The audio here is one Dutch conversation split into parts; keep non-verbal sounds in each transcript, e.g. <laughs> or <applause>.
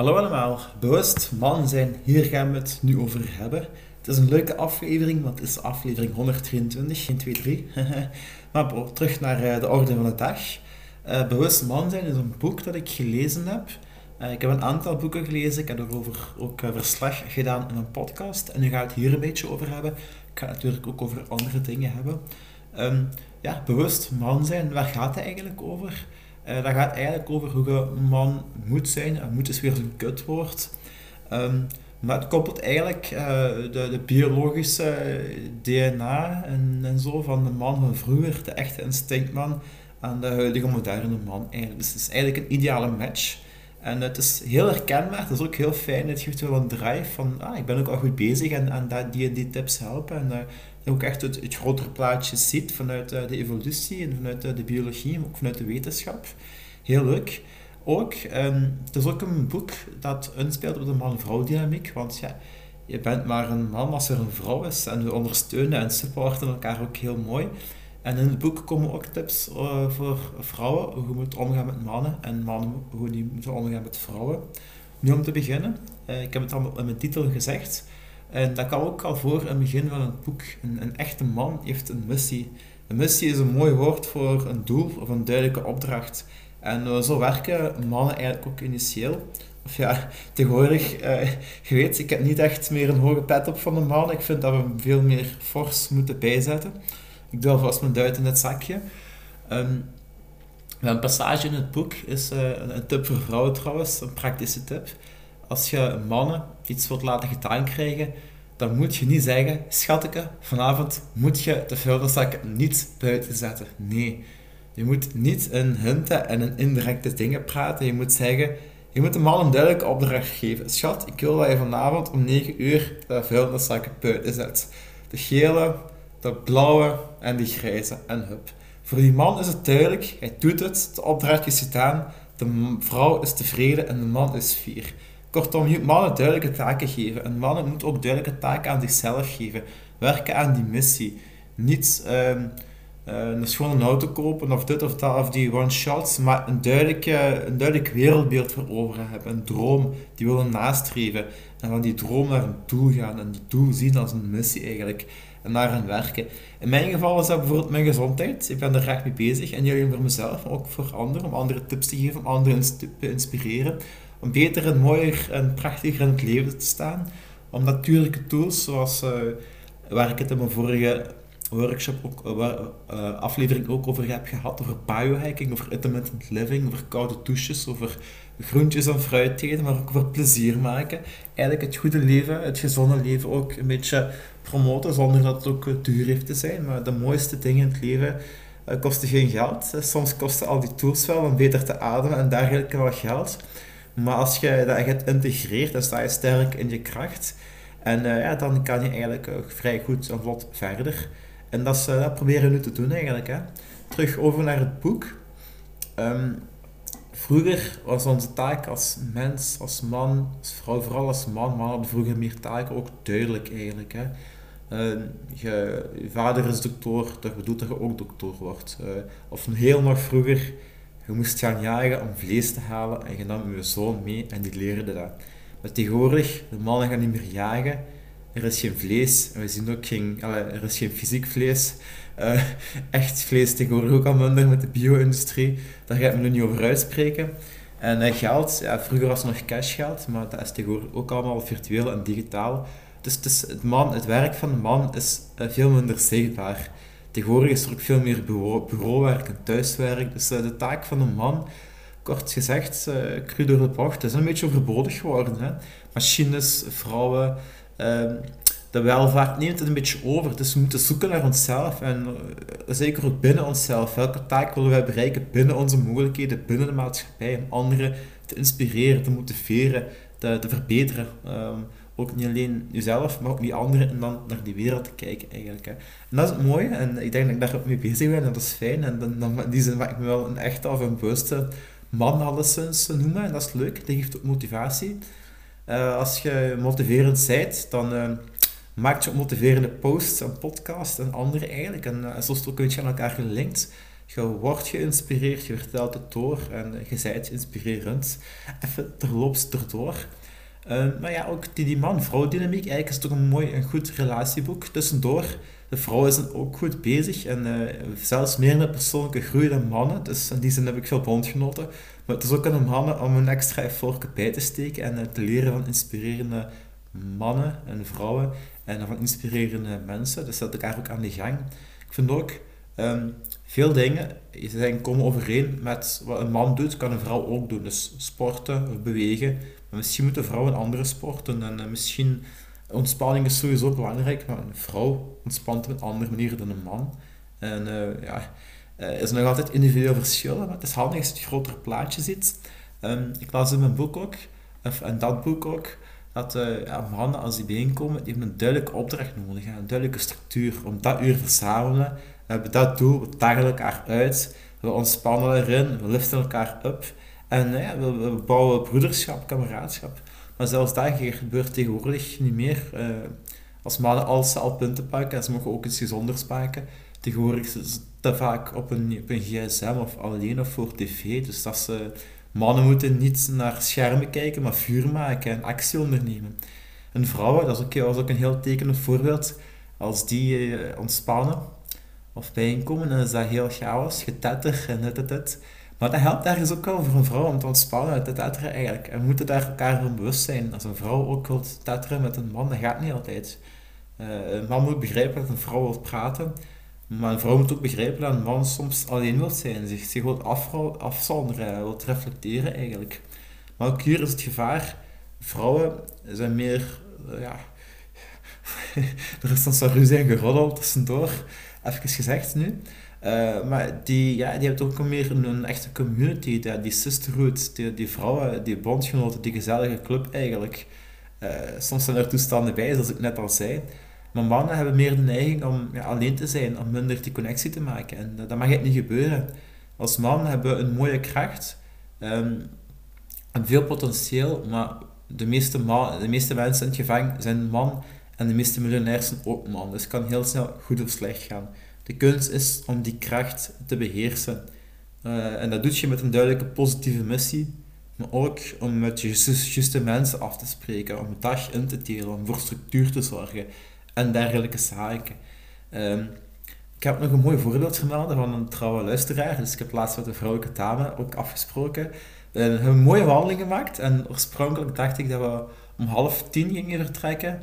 Hallo allemaal, bewust man zijn, hier gaan we het nu over hebben. Het is een leuke aflevering, want het is aflevering 123, 1, 2, 3. maar terug naar eh, de orde van de dag. Uh, bewust man zijn is een boek dat ik gelezen heb. Uh, ik heb een aantal boeken gelezen, ik heb erover ook verslag gedaan in een podcast. En nu ga ik het hier een beetje over hebben. Ik ga het natuurlijk ook over andere dingen hebben. Um, ja, bewust man zijn, waar gaat het eigenlijk over? Uh, dat gaat eigenlijk over hoe je man moet zijn. En moet is weer zo'n kutwoord. Um, maar het koppelt eigenlijk uh, de, de, biologische DNA en, en zo van de man van vroeger, de echte instinctman, aan de huidige moderne man. Eigenlijk. Dus het is eigenlijk een ideale match. En het is heel herkenbaar, het is ook heel fijn, het geeft wel een drive van, ah, ik ben ook al goed bezig en, en dat, die die tips helpen. En uh, je ook echt het, het grotere plaatje ziet vanuit uh, de evolutie en vanuit uh, de biologie, maar ook vanuit de wetenschap. Heel leuk. Ook, um, het is ook een boek dat inspeelt op de man-vrouw dynamiek, want ja, je bent maar een man als er een vrouw is en we ondersteunen en supporten elkaar ook heel mooi. En in het boek komen ook tips uh, voor vrouwen, hoe je moet omgaan met mannen en mannen hoe die moeten omgaan met vrouwen. Nu om te beginnen, uh, ik heb het al in mijn titel gezegd, en dat kan ook al voor het begin van het boek. Een, een, echte man heeft een missie. Een missie is een mooi woord voor een doel of een duidelijke opdracht. En zo werken mannen eigenlijk ook initieel. Of ja, <laughs> tegenwoordig, je weet, ik heb niet echt meer een hoge pet op van de man. Ik vind dat we veel meer fors moeten bijzetten. Ik doe alvast mijn duit in het zakje. Um, een passage in het boek is uh, een tip voor vrouwen trouwens, een praktische tip. Als je mannen iets wilt laten gedaan krijgen, dan moet je niet zeggen, schatje, vanavond moet je de vuilniszak niet buiten zetten. Nee, je moet niet in hinten en in indirecte dingen praten. Je moet zeggen, je moet de man een duidelijke opdracht geven. Schat, ik wil dat je vanavond om 9 uur de vuilniszak buiten zet. De gele, de blauwe en de grijze en hup. Voor die man is het duidelijk, hij doet het, de opdracht is gedaan, de vrouw is tevreden en de man is fier. Kortom, je moet mannen duidelijke taken geven. En mannen moeten ook duidelijke taken aan zichzelf geven. Werken aan die missie. Niet uh, een schone auto kopen of dit of dat of die one-shots, maar een, duidelijke, een duidelijk wereldbeeld veroveren hebben. Een droom die willen nastreven. En van die droom naar een doel gaan. En die doel zien als een missie eigenlijk. En naar gaan werken. In mijn geval is dat bijvoorbeeld mijn gezondheid. Ik ben er graag mee bezig. En niet alleen voor mezelf, maar ook voor anderen. Om andere tips te geven, om anderen te inspireren om beter en mooier en prachtiger in het leven te staan. Om natuurlijke tools, zoals uh, waar ik het in mijn vorige workshop ook, uh, aflevering ook over heb gehad, over biohacking, over intermittent living, over koude douches, over groentjes en fruit eten, maar ook over plezier maken. Eigenlijk het goede leven, het gezonde leven ook een beetje promoten, zonder dat het ook duur heeft te zijn. Maar de mooiste dingen in het leven kosten geen geld. Soms kosten al die tools wel om beter te ademen en dergelijke wel geld. Maar als je dat echt integreert, dan sta je sterk in je kracht. En ja, dan kan je eigenlijk vrij goed en vlot verder. En dat, uh, dat proberen we nu te doen eigenlijk. Hè. Terug over naar het boek. Um, vroeger was onze taak als mens, als man, als vrouw, vooral als man, man hadden vroeger meer taken, ook duidelijk eigenlijk. Hè. Uh, je, vader is dokter, dat bedoelt dat je ook dokter wordt. Uh, of heel nog vroeger, je moest gaan jagen om vlees te halen en je nam je zoon mee en die leerde dat. Maar tegenwoordig, de mannen gaan niet meer jagen. Er is geen vlees. En we zien ook geen... er is geen fysiek vlees. Uh, <laughs> echt vlees tegenwoordig ook al minder met de bio-industrie. Daar ga ik me nu niet over uitspreken. En uh, geld, ja, vroeger was het nog cashgeld, maar dat is tegenwoordig ook allemaal virtueel en digitaal. Dus het, man, het werk van de man is uh, veel minder zichtbaar. Tegenwoordig is er ook veel meer bureau, bureauwerk en thuiswerk. Dus de taak van een man, kort gezegd, uh, cru door de bocht, is een beetje overbodig geworden. Hè? Machines, vrouwen, uh, de welvaart neemt het een beetje over. Dus we moeten zoeken naar onszelf en uh, zeker ook binnen onszelf. Welke taak willen wij bereiken binnen onze mogelijkheden, binnen de maatschappij, om anderen te inspireren, te motiveren, te, te verbeteren. Um, ook niet alleen jezelf, maar ook die anderen en dan naar die wereld te kijken eigenlijk. Hè. En dat is het en ik denk dat ik daar ook mee bezig ben en dat is fijn. En dan, dan in die zin maak ik me wel een echte of een bewuste man alleszins noemen en dat is leuk, dat geeft ook motivatie. Uh, als je motiverend bent, dan uh, maak je motiverende posts en podcasts en andere eigenlijk. En zo is het ook een beetje aan elkaar gelinkt. Je wordt geïnspireerd, je vertelt het door en je zijt inspirerend. Even terloops erdoor. Maar ja, ook die, man-vrouw dynamiek, eigenlijk is toch een mooi en goed relatieboek. Tussendoor, de vrouwen zijn ook goed bezig en zelfs meer met persoonlijke groei dan mannen. Dus in die zin heb ik veel bondgenoten. Maar het is ook aan de mannen om een extra effort bij te steken en uh, te leren van inspirerende mannen en vrouwen en van inspirerende mensen. Dus dat elkaar ook aan de gang. Ik vind ook um, veel dingen zijn komen overeen met wat een man doet, kan een vrouw ook doen. Dus sporten of bewegen. Maar misschien moeten vrouwen andere sporten en uh, misschien ontspanning is sowieso belangrijk, maar een vrouw ontspant op een andere manier dan een man. En uh, ja, uh, is nog altijd individueel verschil, maar het is handig als je het grotere plaatje ziet. Um, ik las in mijn boek ook, of in dat boek ook, dat uh, ja, mannen als die bijeenkomen, die hebben een duidelijke opdracht nodig, een duidelijke structuur. Om dat uur verzamelen, we hebben dat doel, we dagen elkaar uit, we ontspannen erin, we liften elkaar op. En ja, we, we, bouwen broederschap, kameraadschap. Maar zelfs dat gebeurt tegenwoordig niet meer. Als mannen alles al punten pakken, en ze mogen ook iets gezonders pakken. Tegenwoordig het te vaak op een, op een gsm of alleen of voor tv. Dus dat ze, mannen moeten niet naar schermen kijken, maar vuur maken en actie ondernemen. En vrouwen, dat is ook, is ook een heel tekenend voorbeeld. Als die uh, ontspannen of bijeenkomen, dan is dat heel chaos, getetter en dit, dit, dit. Maar dat helpt ergens ook wel voor een vrouw om te ontspannen uit te tetteren eigenlijk. En we moeten daar elkaar van bewust zijn. Als een vrouw ook wil tetteren met een man, dat gaat niet altijd. Uh, een man moet begrijpen dat een vrouw wil praten. Maar een vrouw moet ook begrijpen dat een man soms alleen wil zijn. Zich, zich afzonderen, wil reflecteren eigenlijk. Maar ook hier is het gevaar. Vrouwen zijn meer... Uh, ja... <laughs> er is dan zo ruzie en geroddel tussendoor. Even gezegd nu. Uh, maar die, ja, die hebben ook meer een, echte community, die, die sisterhood, die, die vrouwen, die bondgenoten, die gezellige club eigenlijk. Uh, soms zijn er toestanden bij, zoals ik net al zei. Maar mannen hebben meer de neiging om ja, alleen te zijn, om minder die connectie te maken. En dat, mag het niet gebeuren. Als man hebben we een mooie kracht um, en veel potentieel, maar de meeste, man, de meeste mensen in het gevang zijn man en de meeste miljonairs zijn ook man. Dus het kan heel snel goed of slecht gaan. De kunst is om die kracht te beheersen. Uh, en dat doe je met een duidelijke positieve missie, maar ook om met juiste mensen af te spreken, om het dag in te delen, om voor structuur te zorgen en dergelijke zaken. Um, ik heb nog een mooi voorbeeld vermelden van een trouwe luisteraar. Dus ik heb laatst met een vrouwelijke dame ook afgesproken. We hebben een mooie wandeling gemaakt en oorspronkelijk dacht ik dat we om half tien gingen vertrekken.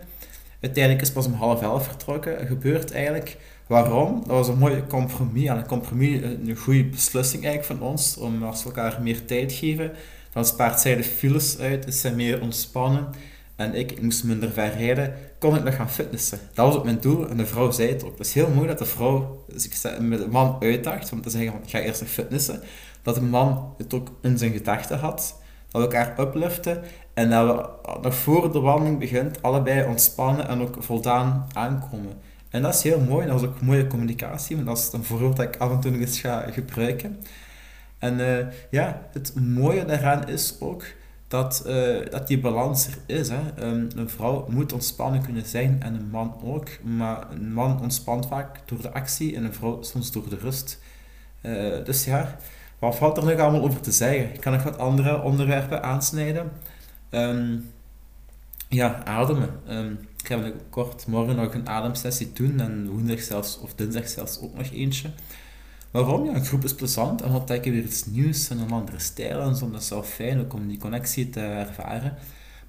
Uiteindelijk is pas om half elf vertrokken. gebeurt eigenlijk Waarom? Dat was een mooi compromis. En een compromis, een goede beslissing eigenlijk van ons, om als we elkaar meer tijd geven. Dan spaart zij de files uit, is zij meer ontspannen. En ik, ik moest minder ver rijden, kon ik nog gaan fitnessen. Dat was ook mijn doel en de vrouw zei het ook. Het is heel mooi dat de vrouw dus ik met de man uitdacht om te zeggen, ga eerst nog fitnessen. Dat de man het ook in zijn gedachten had. Dat we elkaar upliften en dat we nog voor de wandeling begint allebei ontspannen en ook voldaan aankomen. En dat is heel mooi, dat is ook mooie communicatie, want dat is een voorbeeld dat ik af en toe nog eens ga gebruiken. En uh, ja, het mooie daaraan is ook dat, uh, dat die balans er is. Hè. Um, een vrouw moet ontspannen kunnen zijn en een man ook, maar een man ontspant vaak door de actie en een vrouw soms door de rust. Uh, dus ja, wat valt er nog allemaal over te zeggen? Ik kan nog wat andere onderwerpen aansnijden. Um, ja, ademen. Um, ik ga kort morgen nog een ademsessie doen en woensdag zelfs, of dinsdag zelfs ook nog eentje. Waarom? Ja, een groep is plezant en ontdekken weer iets nieuws en een andere stijl en zo. Dat is wel fijn ook om die connectie te ervaren.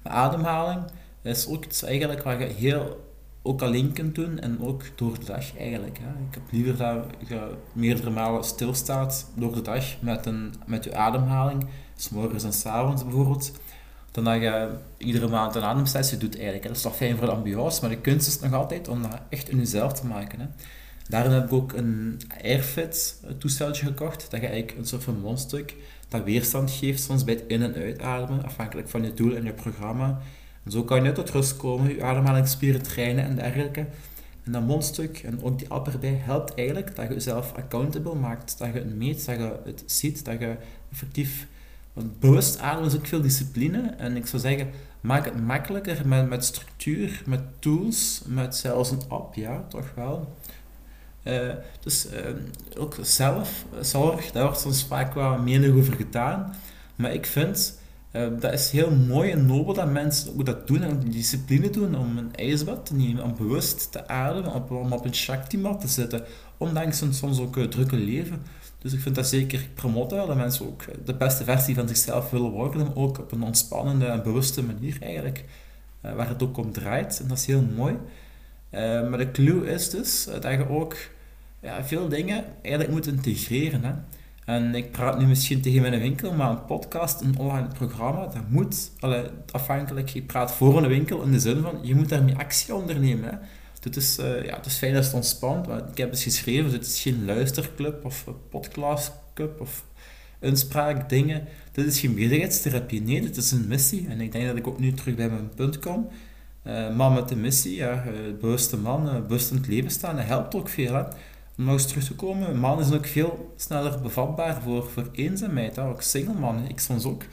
Maar ademhaling is ook iets eigenlijk wat je heel ook alleen kunt doen en ook door de dag eigenlijk. Hè. Ik heb liever dat je meerdere malen stilstaat door de dag met, een, met je ademhaling, s morgens en s avonds bijvoorbeeld dan dat je iedere maand een ademsessie doet eigenlijk. Dat is toch fijn voor de ambiance, maar de kunst is nog altijd om dat echt in jezelf te maken. Hè. Daarin heb ik ook een Airfit toesteltje gekocht, dat je eigenlijk een soort van mondstuk dat weerstand geeft soms bij het in- en uitademen, afhankelijk van je doel en je programma. En zo kan je tot rust komen, je ademhalingsspieren trainen en dergelijke. En dat mondstuk en ook die app erbij helpt eigenlijk dat je jezelf accountable maakt, dat je het meet, dat je het ziet, dat je effectief want bewust ademen is ook veel discipline. En ik zou zeggen, maak het makkelijker met, met structuur, met tools, met zelfs een app, ja, toch wel. Dus ook zelfzorg, daar wordt soms vaak wel menig over gedaan. Maar ik vind, dat is heel mooi en nobel dat mensen ook dat doen en discipline doen om een ijsbad te nemen, om bewust te ademen, om op een shakti-mat te zitten, ondanks een soms ook drukke leven. Dus ik vind dat zeker, ik dat mensen ook de beste versie van zichzelf willen worden, ook op een ontspannende en bewuste manier eigenlijk, waar het ook om draait. En dat is heel mooi. Uh, maar de clue is dus dat je ook ja, veel dingen eigenlijk moet integreren. Hè. En ik praat nu misschien tegen mijn winkel, maar een podcast, een online programma, dat moet, allee, afhankelijk, je praat voor een winkel in de zin van, je moet daarmee actie ondernemen. Hè. Dit is, uh, ja, het is fijn dat het ontspant. Ik heb het geschreven, dit is geen luisterclub of podcastclub of inspraak, dingen. Dit is geen meerderheidstherapie. Nee, dit is een missie. En ik denk dat ik ook nu terug bij mijn punt kom. Uh, man met de missie, ja, uh, bewuste man, uh, bewust in het leven staan, dat helpt ook veel. Om nog eens terug te komen, man is ook veel sneller bevatbaar voor, voor eenzaamheid. Ook single man, ik soms ook.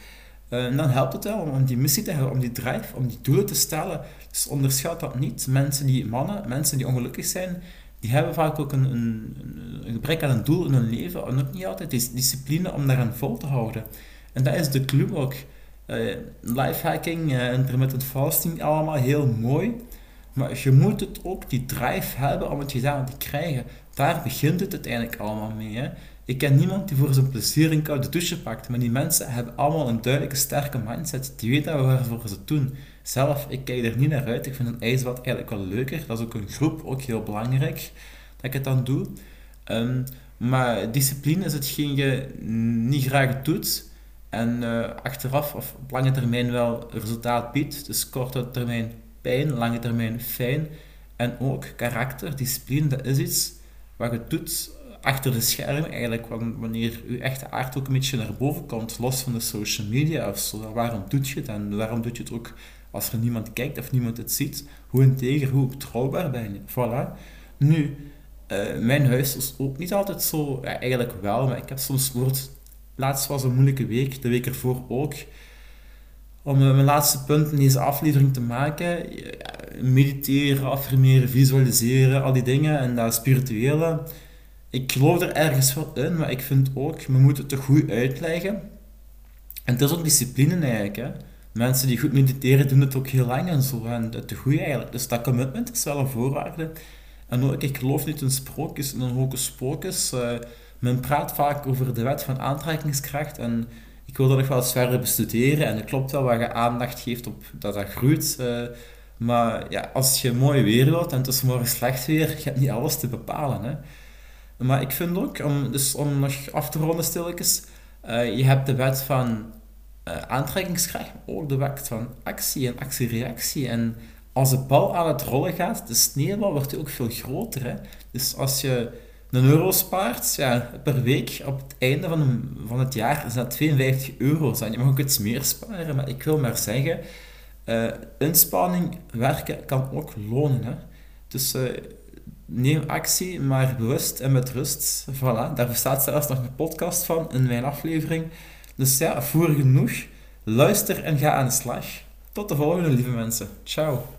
En dan helpt het wel om, die missie te hebben, om die drive, om die doelen te stellen. Dus onderschat dat niet. Mensen die, mannen, mensen die ongelukkig zijn, die hebben vaak ook een, een, een gebrek aan een doel in hun leven. En ook niet altijd die discipline om daaraan vol te houden. En dat is de club ook. Uh, lifehacking, uh, intermittent fasting, allemaal heel mooi. Maar je moet het ook, die drive hebben om het gedaan te krijgen. Daar begint het uiteindelijk allemaal mee. Hè. Ik ken niemand die voor zijn plezier een koude douche pakt, maar die mensen hebben allemaal een duidelijke, sterke mindset. Die weten waarvoor ze het doen. Zelf, ik kijk er niet naar uit. Ik vind een ijsbad eigenlijk wel leuker. Dat is ook een groep, ook heel belangrijk dat ik het dan doe. Um, maar discipline is hetgeen je niet graag doet en uh, achteraf of op lange termijn wel resultaat biedt. Dus korte termijn pijn, lange termijn fijn. En ook karakter, discipline, dat is iets wat je doet achter de schermen eigenlijk, wanneer je echte aard ook een beetje naar boven komt, los van de social media of zo. Waarom doet je het en waarom doe je het ook als er niemand kijkt of niemand het ziet? Hoe integer, hoe betrouwbaar ben je? Voilà. Nu, uh, mijn huis is ook niet altijd zo, eigenlijk wel, maar ik heb soms woord. Laatst was een moeilijke week, de week ervoor ook. Om uh, mijn laatste punt in deze aflevering te maken, mediteren, affirmeren, visualiseren, al die dingen en dat spirituele ik geloof er ergens wel in, maar ik vind ook, we moeten het te goed uitleggen. En het is ook discipline eigenlijk. Hè. Mensen die goed mediteren doen het ook heel lang en zo. En het te goed eigenlijk. Dus dat commitment is wel een voorwaarde. En ook, ik geloof niet in sprookjes, in een hocus men praat vaak over de wet van aantrekkingskracht. En ik wil dat nog wel eens verder bestuderen. En het klopt wel waar je aandacht geeft op dat dat groeit. Uh, maar ja, als je mooi weer wilt en het is morgen slecht weer, je hebt niet alles te bepalen. Hè. Maar ik vind ook, om, dus om nog af te ronden stilletjes, uh, je hebt de wet van uh, aantrekkingskracht, maar ook de wet van actie en actie-reactie. En als de bal aan het rollen gaat, de sneeuwbal wordt ook veel groter. Hè? Dus als je een euro spaart ja, per week, op het einde van, van het jaar is dat 52 euro. En je mag ook iets meer sparen, maar ik wil maar zeggen, uh, inspanning werken kan ook lonen. Hè? Dus neem actie, maar bewust en met rust. Voilà, daar bestaat zelfs nog een podcast van in mijn aflevering. Dus ja, voer genoeg. Luister en ga aan de slag. Tot de volgende, lieve mensen. Ciao.